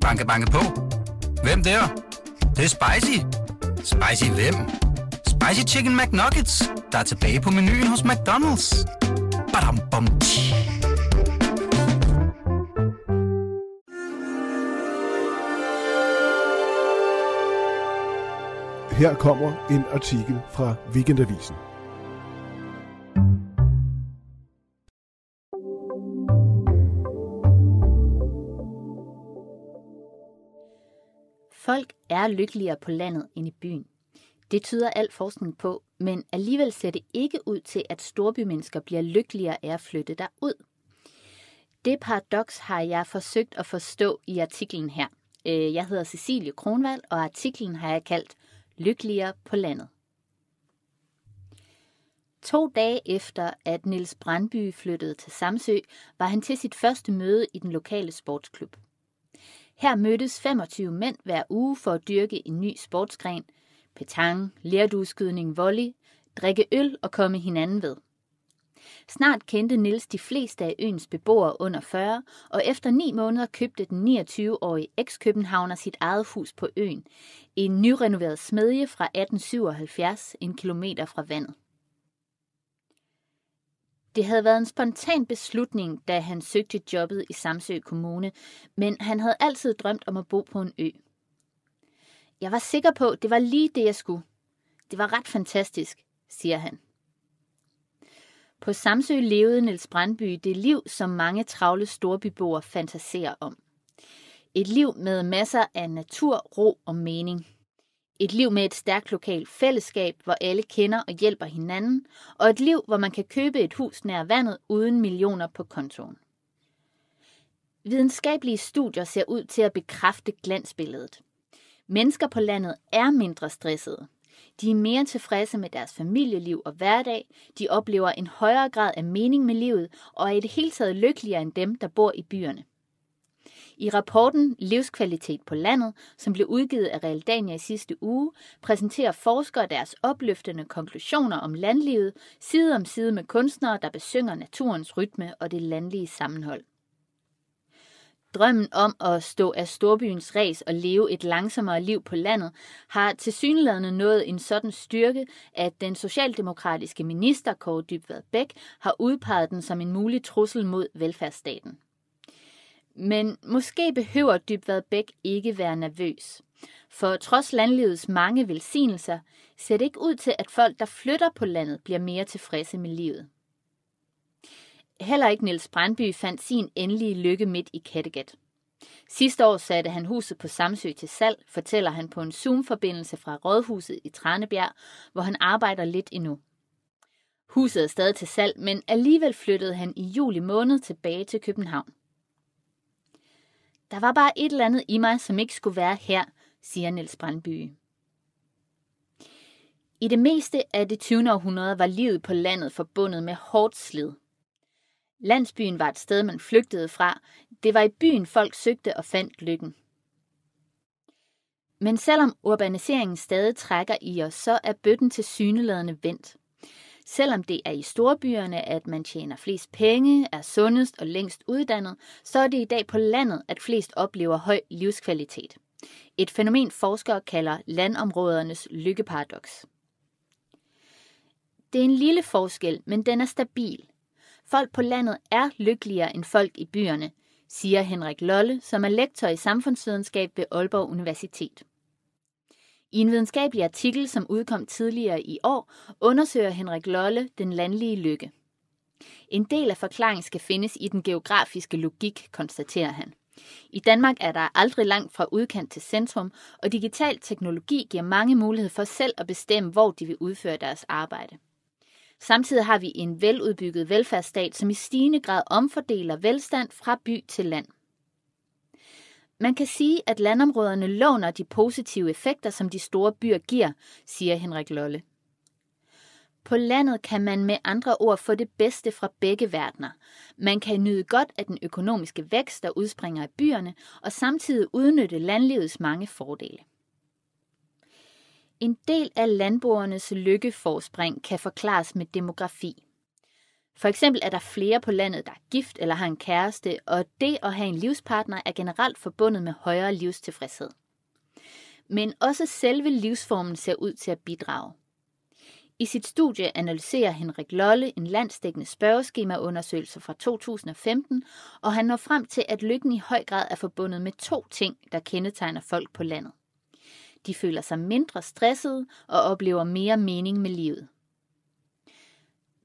Banke, banke på. Hvem der? Det, det er spicy. Spicy hvem? Spicy Chicken McNuggets, der er tilbage på menuen hos McDonald's. Badum, bom, tji. Her kommer en artikel fra Weekendavisen. Folk er lykkeligere på landet end i byen. Det tyder al forskning på, men alligevel ser det ikke ud til, at storbymennesker bliver lykkeligere af at flytte derud. Det paradoks har jeg forsøgt at forstå i artiklen her. Øh, jeg hedder Cecilie Kronvald, og artiklen har jeg kaldt Lykkeligere på landet. To dage efter, at Nils Brandby flyttede til Samsø, var han til sit første møde i den lokale sportsklub. Her mødtes 25 mænd hver uge for at dyrke en ny sportsgren, petang, lærdueskydning, volley, drikke øl og komme hinanden ved. Snart kendte Nils de fleste af øens beboere under 40, og efter ni måneder købte den 29-årige eks-københavner sit eget hus på øen, en nyrenoveret smedje fra 1877, en kilometer fra vandet. Det havde været en spontan beslutning, da han søgte jobbet i Samsø Kommune, men han havde altid drømt om at bo på en ø. Jeg var sikker på, det var lige det, jeg skulle. Det var ret fantastisk, siger han. På Samsø levede Niels Brandby det liv, som mange travle storbyboere fantaserer om. Et liv med masser af natur, ro og mening. Et liv med et stærkt lokalt fællesskab, hvor alle kender og hjælper hinanden, og et liv, hvor man kan købe et hus nær vandet uden millioner på kontoen. Videnskabelige studier ser ud til at bekræfte glansbilledet. Mennesker på landet er mindre stressede. De er mere tilfredse med deres familieliv og hverdag, de oplever en højere grad af mening med livet og er i det hele taget lykkeligere end dem, der bor i byerne. I rapporten Livskvalitet på landet, som blev udgivet af Realdania i sidste uge, præsenterer forskere deres opløftende konklusioner om landlivet side om side med kunstnere, der besynger naturens rytme og det landlige sammenhold. Drømmen om at stå af storbyens ræs og leve et langsommere liv på landet har til synlædende nået en sådan styrke, at den socialdemokratiske minister Kåre Dybvad Bæk har udpeget den som en mulig trussel mod velfærdsstaten. Men måske behøver Dybvad Bæk ikke være nervøs. For trods landlivets mange velsignelser, ser det ikke ud til, at folk, der flytter på landet, bliver mere tilfredse med livet. Heller ikke Niels Brandby fandt sin endelige lykke midt i Kattegat. Sidste år satte han huset på Samsø til salg, fortæller han på en Zoom-forbindelse fra Rådhuset i Tranebjerg, hvor han arbejder lidt endnu. Huset er stadig til salg, men alligevel flyttede han i juli måned tilbage til København. Der var bare et eller andet i mig, som ikke skulle være her, siger Niels Brandby. I det meste af det 20. århundrede var livet på landet forbundet med hårdt slid. Landsbyen var et sted, man flygtede fra. Det var i byen, folk søgte og fandt lykken. Men selvom urbaniseringen stadig trækker i os, så er bøtten til syneladende vendt. Selvom det er i storbyerne, at man tjener flest penge, er sundest og længst uddannet, så er det i dag på landet, at flest oplever høj livskvalitet. Et fænomen forskere kalder landområdernes lykkeparadoks. Det er en lille forskel, men den er stabil. Folk på landet er lykkeligere end folk i byerne, siger Henrik Lolle, som er lektor i samfundsvidenskab ved Aalborg Universitet. I en videnskabelig artikel, som udkom tidligere i år, undersøger Henrik Lolle den landlige lykke. En del af forklaringen skal findes i den geografiske logik, konstaterer han. I Danmark er der aldrig langt fra udkant til centrum, og digital teknologi giver mange mulighed for selv at bestemme, hvor de vil udføre deres arbejde. Samtidig har vi en veludbygget velfærdsstat, som i stigende grad omfordeler velstand fra by til land. Man kan sige, at landområderne låner de positive effekter, som de store byer giver, siger Henrik Lolle. På landet kan man med andre ord få det bedste fra begge verdener. Man kan nyde godt af den økonomiske vækst, der udspringer af byerne, og samtidig udnytte landlivets mange fordele. En del af landboernes lykkeforspring kan forklares med demografi. For eksempel er der flere på landet, der er gift eller har en kæreste, og det at have en livspartner er generelt forbundet med højere livstilfredshed. Men også selve livsformen ser ud til at bidrage. I sit studie analyserer Henrik Lolle en landsdækkende spørgeskemaundersøgelse fra 2015, og han når frem til, at lykken i høj grad er forbundet med to ting, der kendetegner folk på landet. De føler sig mindre stressede og oplever mere mening med livet.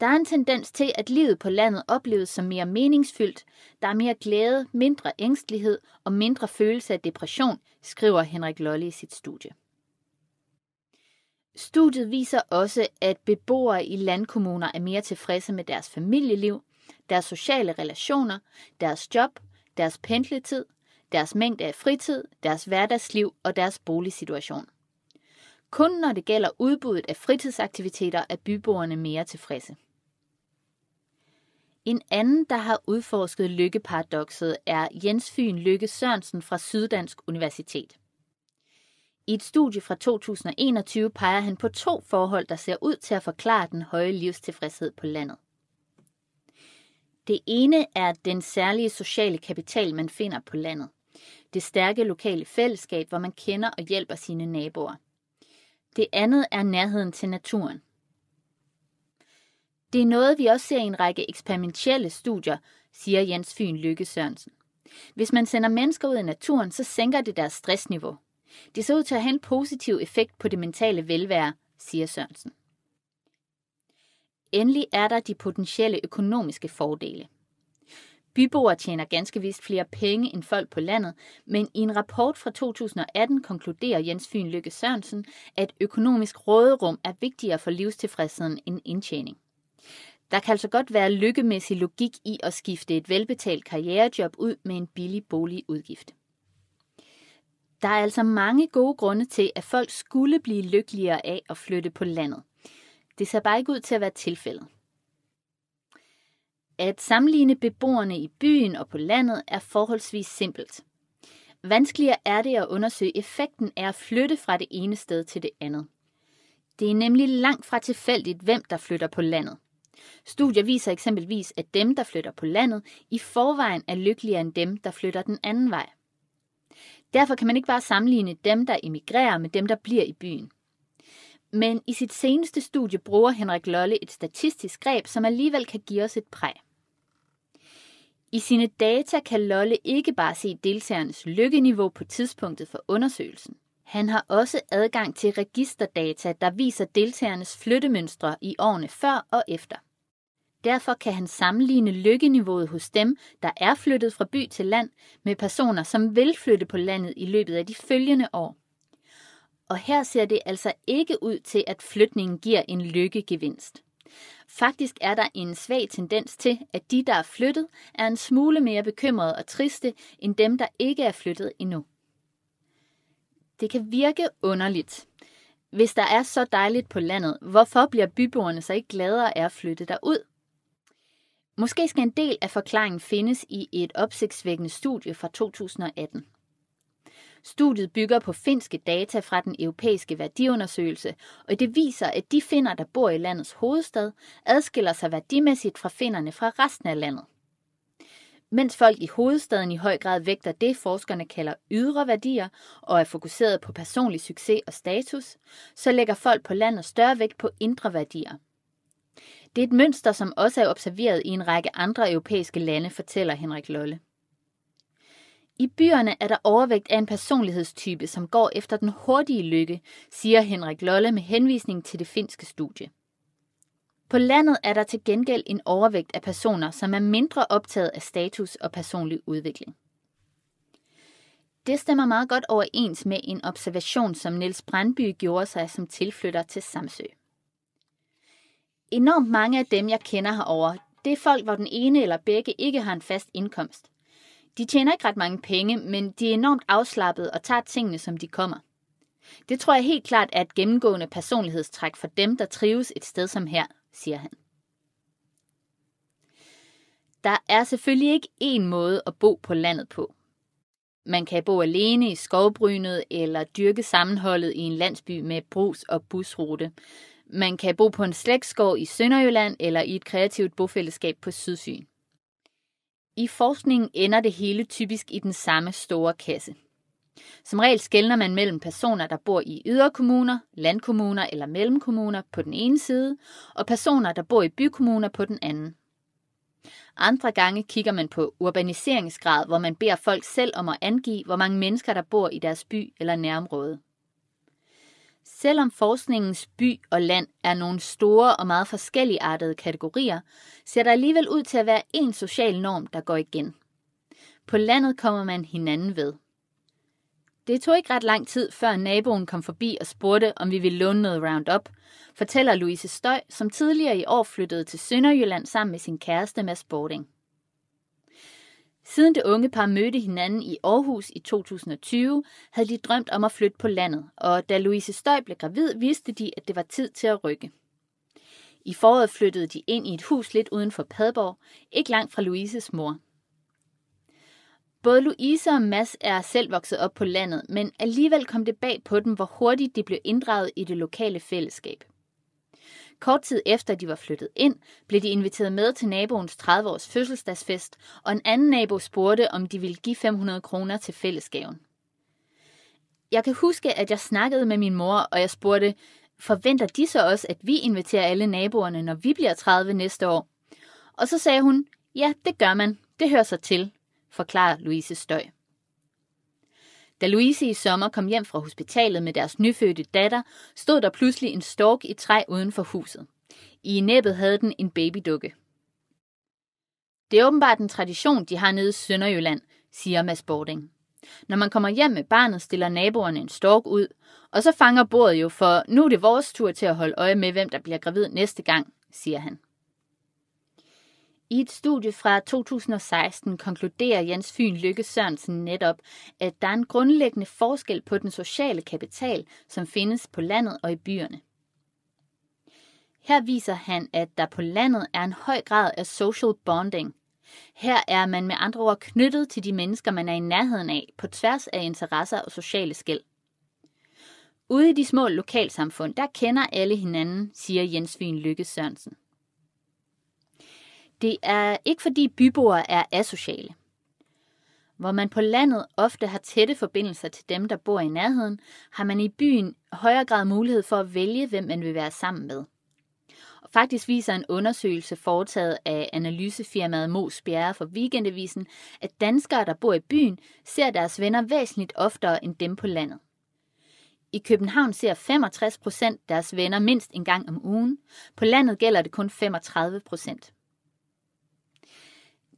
Der er en tendens til, at livet på landet opleves som mere meningsfyldt. Der er mere glæde, mindre ængstelighed og mindre følelse af depression, skriver Henrik Lolle i sit studie. Studiet viser også, at beboere i landkommuner er mere tilfredse med deres familieliv, deres sociale relationer, deres job, deres pendletid, deres mængde af fritid, deres hverdagsliv og deres boligsituation. Kun når det gælder udbuddet af fritidsaktiviteter, er byboerne mere tilfredse. En anden, der har udforsket lykkeparadoxet, er Jens Fyn Lykke Sørensen fra Syddansk Universitet. I et studie fra 2021 peger han på to forhold, der ser ud til at forklare den høje livstilfredshed på landet. Det ene er den særlige sociale kapital, man finder på landet. Det stærke lokale fællesskab, hvor man kender og hjælper sine naboer. Det andet er nærheden til naturen. Det er noget, vi også ser i en række eksperimentelle studier, siger Jens Fyn Lykke Sørensen. Hvis man sender mennesker ud i naturen, så sænker det deres stressniveau. Det ser ud til at have en positiv effekt på det mentale velvære, siger Sørensen. Endelig er der de potentielle økonomiske fordele. Byboere tjener ganske vist flere penge end folk på landet, men i en rapport fra 2018 konkluderer Jens Fyn Lykke Sørensen, at økonomisk råderum er vigtigere for livstilfredsheden end indtjening. Der kan altså godt være lykkemæssig logik i at skifte et velbetalt karrierejob ud med en billig boligudgift. Der er altså mange gode grunde til, at folk skulle blive lykkeligere af at flytte på landet. Det ser bare ikke ud til at være tilfældet. At sammenligne beboerne i byen og på landet er forholdsvis simpelt. Vanskeligere er det at undersøge effekten af at flytte fra det ene sted til det andet. Det er nemlig langt fra tilfældigt, hvem der flytter på landet. Studier viser eksempelvis, at dem, der flytter på landet, i forvejen er lykkeligere end dem, der flytter den anden vej. Derfor kan man ikke bare sammenligne dem, der emigrerer med dem, der bliver i byen. Men i sit seneste studie bruger Henrik Lolle et statistisk greb, som alligevel kan give os et præg. I sine data kan Lolle ikke bare se deltagernes lykkeniveau på tidspunktet for undersøgelsen. Han har også adgang til registerdata, der viser deltagernes flyttemønstre i årene før og efter. Derfor kan han sammenligne lykkeniveauet hos dem, der er flyttet fra by til land, med personer, som vil flytte på landet i løbet af de følgende år. Og her ser det altså ikke ud til, at flytningen giver en lykkegevinst. Faktisk er der en svag tendens til, at de, der er flyttet, er en smule mere bekymrede og triste, end dem, der ikke er flyttet endnu. Det kan virke underligt. Hvis der er så dejligt på landet, hvorfor bliver byboerne så ikke gladere af at flytte derud? Måske skal en del af forklaringen findes i et opsigtsvækkende studie fra 2018. Studiet bygger på finske data fra den europæiske værdiundersøgelse, og det viser, at de finder, der bor i landets hovedstad, adskiller sig værdimæssigt fra finderne fra resten af landet. Mens folk i hovedstaden i høj grad vægter det, forskerne kalder ydre værdier og er fokuseret på personlig succes og status, så lægger folk på landet større vægt på indre værdier – det er et mønster, som også er observeret i en række andre europæiske lande, fortæller Henrik Lolle. I byerne er der overvægt af en personlighedstype, som går efter den hurtige lykke, siger Henrik Lolle med henvisning til det finske studie. På landet er der til gengæld en overvægt af personer, som er mindre optaget af status og personlig udvikling. Det stemmer meget godt overens med en observation, som Niels Brandby gjorde sig som tilflytter til Samsø enormt mange af dem, jeg kender herover, det er folk, hvor den ene eller begge ikke har en fast indkomst. De tjener ikke ret mange penge, men de er enormt afslappede og tager tingene, som de kommer. Det tror jeg helt klart er et gennemgående personlighedstræk for dem, der trives et sted som her, siger han. Der er selvfølgelig ikke én måde at bo på landet på. Man kan bo alene i skovbrynet eller dyrke sammenholdet i en landsby med brus og busrute. Man kan bo på en slægtsgård i Sønderjylland eller i et kreativt bofællesskab på Sydsyn. I forskningen ender det hele typisk i den samme store kasse. Som regel skældner man mellem personer, der bor i yderkommuner, landkommuner eller mellemkommuner på den ene side, og personer, der bor i bykommuner på den anden. Andre gange kigger man på urbaniseringsgrad, hvor man beder folk selv om at angive, hvor mange mennesker, der bor i deres by eller nærområde. Selvom forskningens by og land er nogle store og meget forskelligartede kategorier, ser der alligevel ud til at være en social norm, der går igen. På landet kommer man hinanden ved. Det tog ikke ret lang tid, før naboen kom forbi og spurgte, om vi ville låne noget Roundup, fortæller Louise Støj, som tidligere i år flyttede til Sønderjylland sammen med sin kæreste med Sporting. Siden det unge par mødte hinanden i Aarhus i 2020, havde de drømt om at flytte på landet, og da Louise Støj blev gravid, vidste de, at det var tid til at rykke. I foråret flyttede de ind i et hus lidt uden for Padborg, ikke langt fra Louises mor. Både Louise og Mads er selv vokset op på landet, men alligevel kom det bag på dem, hvor hurtigt de blev inddraget i det lokale fællesskab. Kort tid efter de var flyttet ind, blev de inviteret med til naboens 30-års fødselsdagsfest, og en anden nabo spurgte, om de ville give 500 kroner til fællesgaven. Jeg kan huske, at jeg snakkede med min mor, og jeg spurgte, forventer de så også, at vi inviterer alle naboerne, når vi bliver 30 næste år? Og så sagde hun, ja, det gør man. Det hører sig til, forklarer Louise Støj. Da Louise i sommer kom hjem fra hospitalet med deres nyfødte datter, stod der pludselig en stork i træ uden for huset. I næbbet havde den en babydukke. Det er åbenbart en tradition, de har nede i Sønderjylland, siger Mads Bording. Når man kommer hjem med barnet, stiller naboerne en stork ud, og så fanger bordet jo, for nu er det vores tur til at holde øje med, hvem der bliver gravid næste gang, siger han. I et studie fra 2016 konkluderer Jens Fyn Lykke Sørensen netop, at der er en grundlæggende forskel på den sociale kapital, som findes på landet og i byerne. Her viser han, at der på landet er en høj grad af social bonding. Her er man med andre ord knyttet til de mennesker, man er i nærheden af, på tværs af interesser og sociale skæld. Ude i de små lokalsamfund, der kender alle hinanden, siger Jens Fyn Lykke Sørensen. Det er ikke fordi byboere er asociale. Hvor man på landet ofte har tætte forbindelser til dem, der bor i nærheden, har man i byen højere grad mulighed for at vælge, hvem man vil være sammen med. Og faktisk viser en undersøgelse foretaget af analysefirmaet Mos Bjerre for Weekendavisen, at danskere, der bor i byen, ser deres venner væsentligt oftere end dem på landet. I København ser 65 procent deres venner mindst en gang om ugen. På landet gælder det kun 35 procent.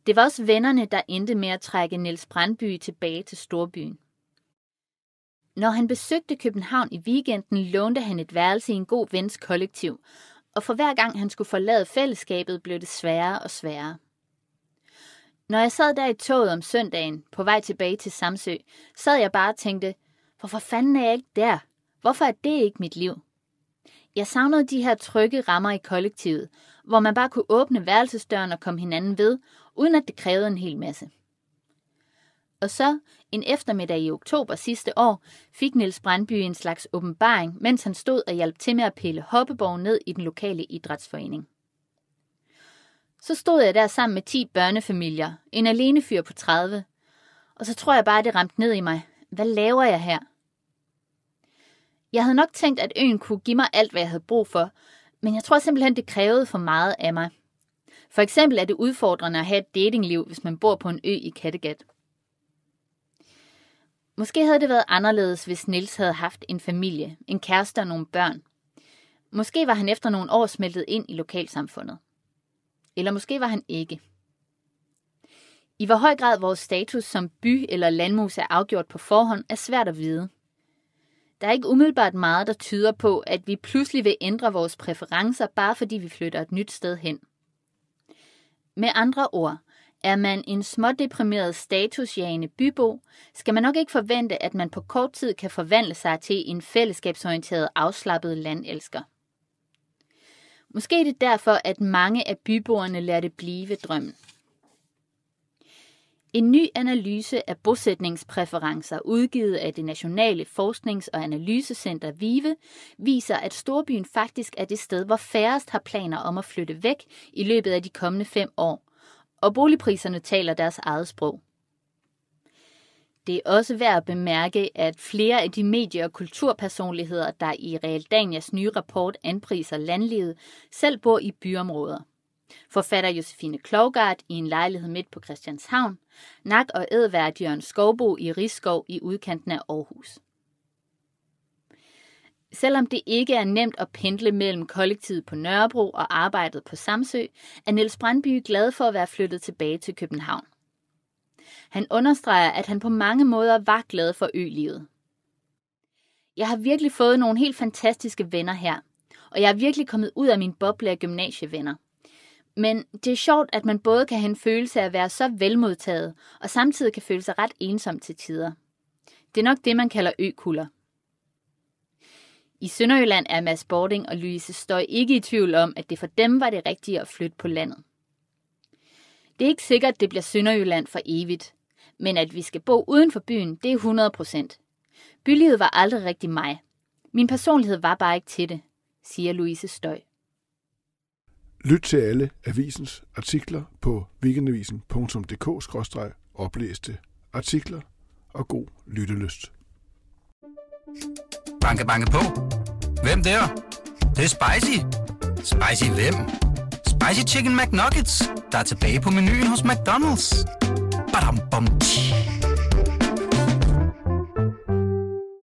Det var også vennerne, der endte med at trække Niels Brandby tilbage til storbyen. Når han besøgte København i weekenden, lånte han et værelse i en god vens kollektiv, og for hver gang han skulle forlade fællesskabet, blev det sværere og sværere. Når jeg sad der i toget om søndagen, på vej tilbage til Samsø, sad jeg bare og tænkte, hvorfor fanden er jeg ikke der? Hvorfor er det ikke mit liv? Jeg savnede de her trygge rammer i kollektivet, hvor man bare kunne åbne værelsesdøren og komme hinanden ved, uden at det krævede en hel masse. Og så, en eftermiddag i oktober sidste år, fik Niels Brandby en slags åbenbaring, mens han stod og hjalp til med at pille hoppeborg ned i den lokale idrætsforening. Så stod jeg der sammen med 10 børnefamilier, en alene fyr på 30, og så tror jeg bare, det ramte ned i mig. Hvad laver jeg her? Jeg havde nok tænkt, at øen kunne give mig alt, hvad jeg havde brug for, men jeg tror simpelthen, det krævede for meget af mig. For eksempel er det udfordrende at have et datingliv, hvis man bor på en ø i Kattegat. Måske havde det været anderledes, hvis Nils havde haft en familie, en kæreste og nogle børn. Måske var han efter nogle år smeltet ind i lokalsamfundet. Eller måske var han ikke. I hvor høj grad vores status som by- eller landmus er afgjort på forhånd, er svært at vide. Der er ikke umiddelbart meget, der tyder på, at vi pludselig vil ændre vores præferencer, bare fordi vi flytter et nyt sted hen. Med andre ord, er man en smådeprimeret statusjagende bybo, skal man nok ikke forvente, at man på kort tid kan forvandle sig til en fællesskabsorienteret afslappet landelsker. Måske er det derfor, at mange af byboerne lader det blive drømmen. En ny analyse af bosætningspræferencer udgivet af det Nationale Forsknings- og Analysecenter VIVE viser, at storbyen faktisk er det sted, hvor færrest har planer om at flytte væk i løbet af de kommende fem år, og boligpriserne taler deres eget sprog. Det er også værd at bemærke, at flere af de medie- og kulturpersonligheder, der i Realdanias nye rapport anpriser landlivet, selv bor i byområder. Forfatter Josefine Klogart i en lejlighed midt på Christianshavn, Nak og Edvard Jørgen Skovbo i Rigskov i udkanten af Aarhus. Selvom det ikke er nemt at pendle mellem kollektivet på Nørrebro og arbejdet på Samsø, er Niels Brandby glad for at være flyttet tilbage til København. Han understreger, at han på mange måder var glad for ølivet. Jeg har virkelig fået nogle helt fantastiske venner her, og jeg er virkelig kommet ud af min boble af gymnasievenner. Men det er sjovt, at man både kan have en følelse af at være så velmodtaget, og samtidig kan føle sig ret ensom til tider. Det er nok det, man kalder økuller. I Sønderjylland er Mads Bording og Louise Støj ikke i tvivl om, at det for dem var det rigtige at flytte på landet. Det er ikke sikkert, at det bliver Sønderjylland for evigt, men at vi skal bo uden for byen, det er 100 procent. Bylivet var aldrig rigtig mig. Min personlighed var bare ikke til det, siger Louise Støj. Lyt til alle avisens artikler på weekendavisen.dk-oplæste artikler og god lyttelyst. Banke, banke på. Hvem der? Det, det er spicy. Spicy hvem? Spicy Chicken McNuggets, der er tilbage på menuen hos McDonald's. Badum, bom, tji.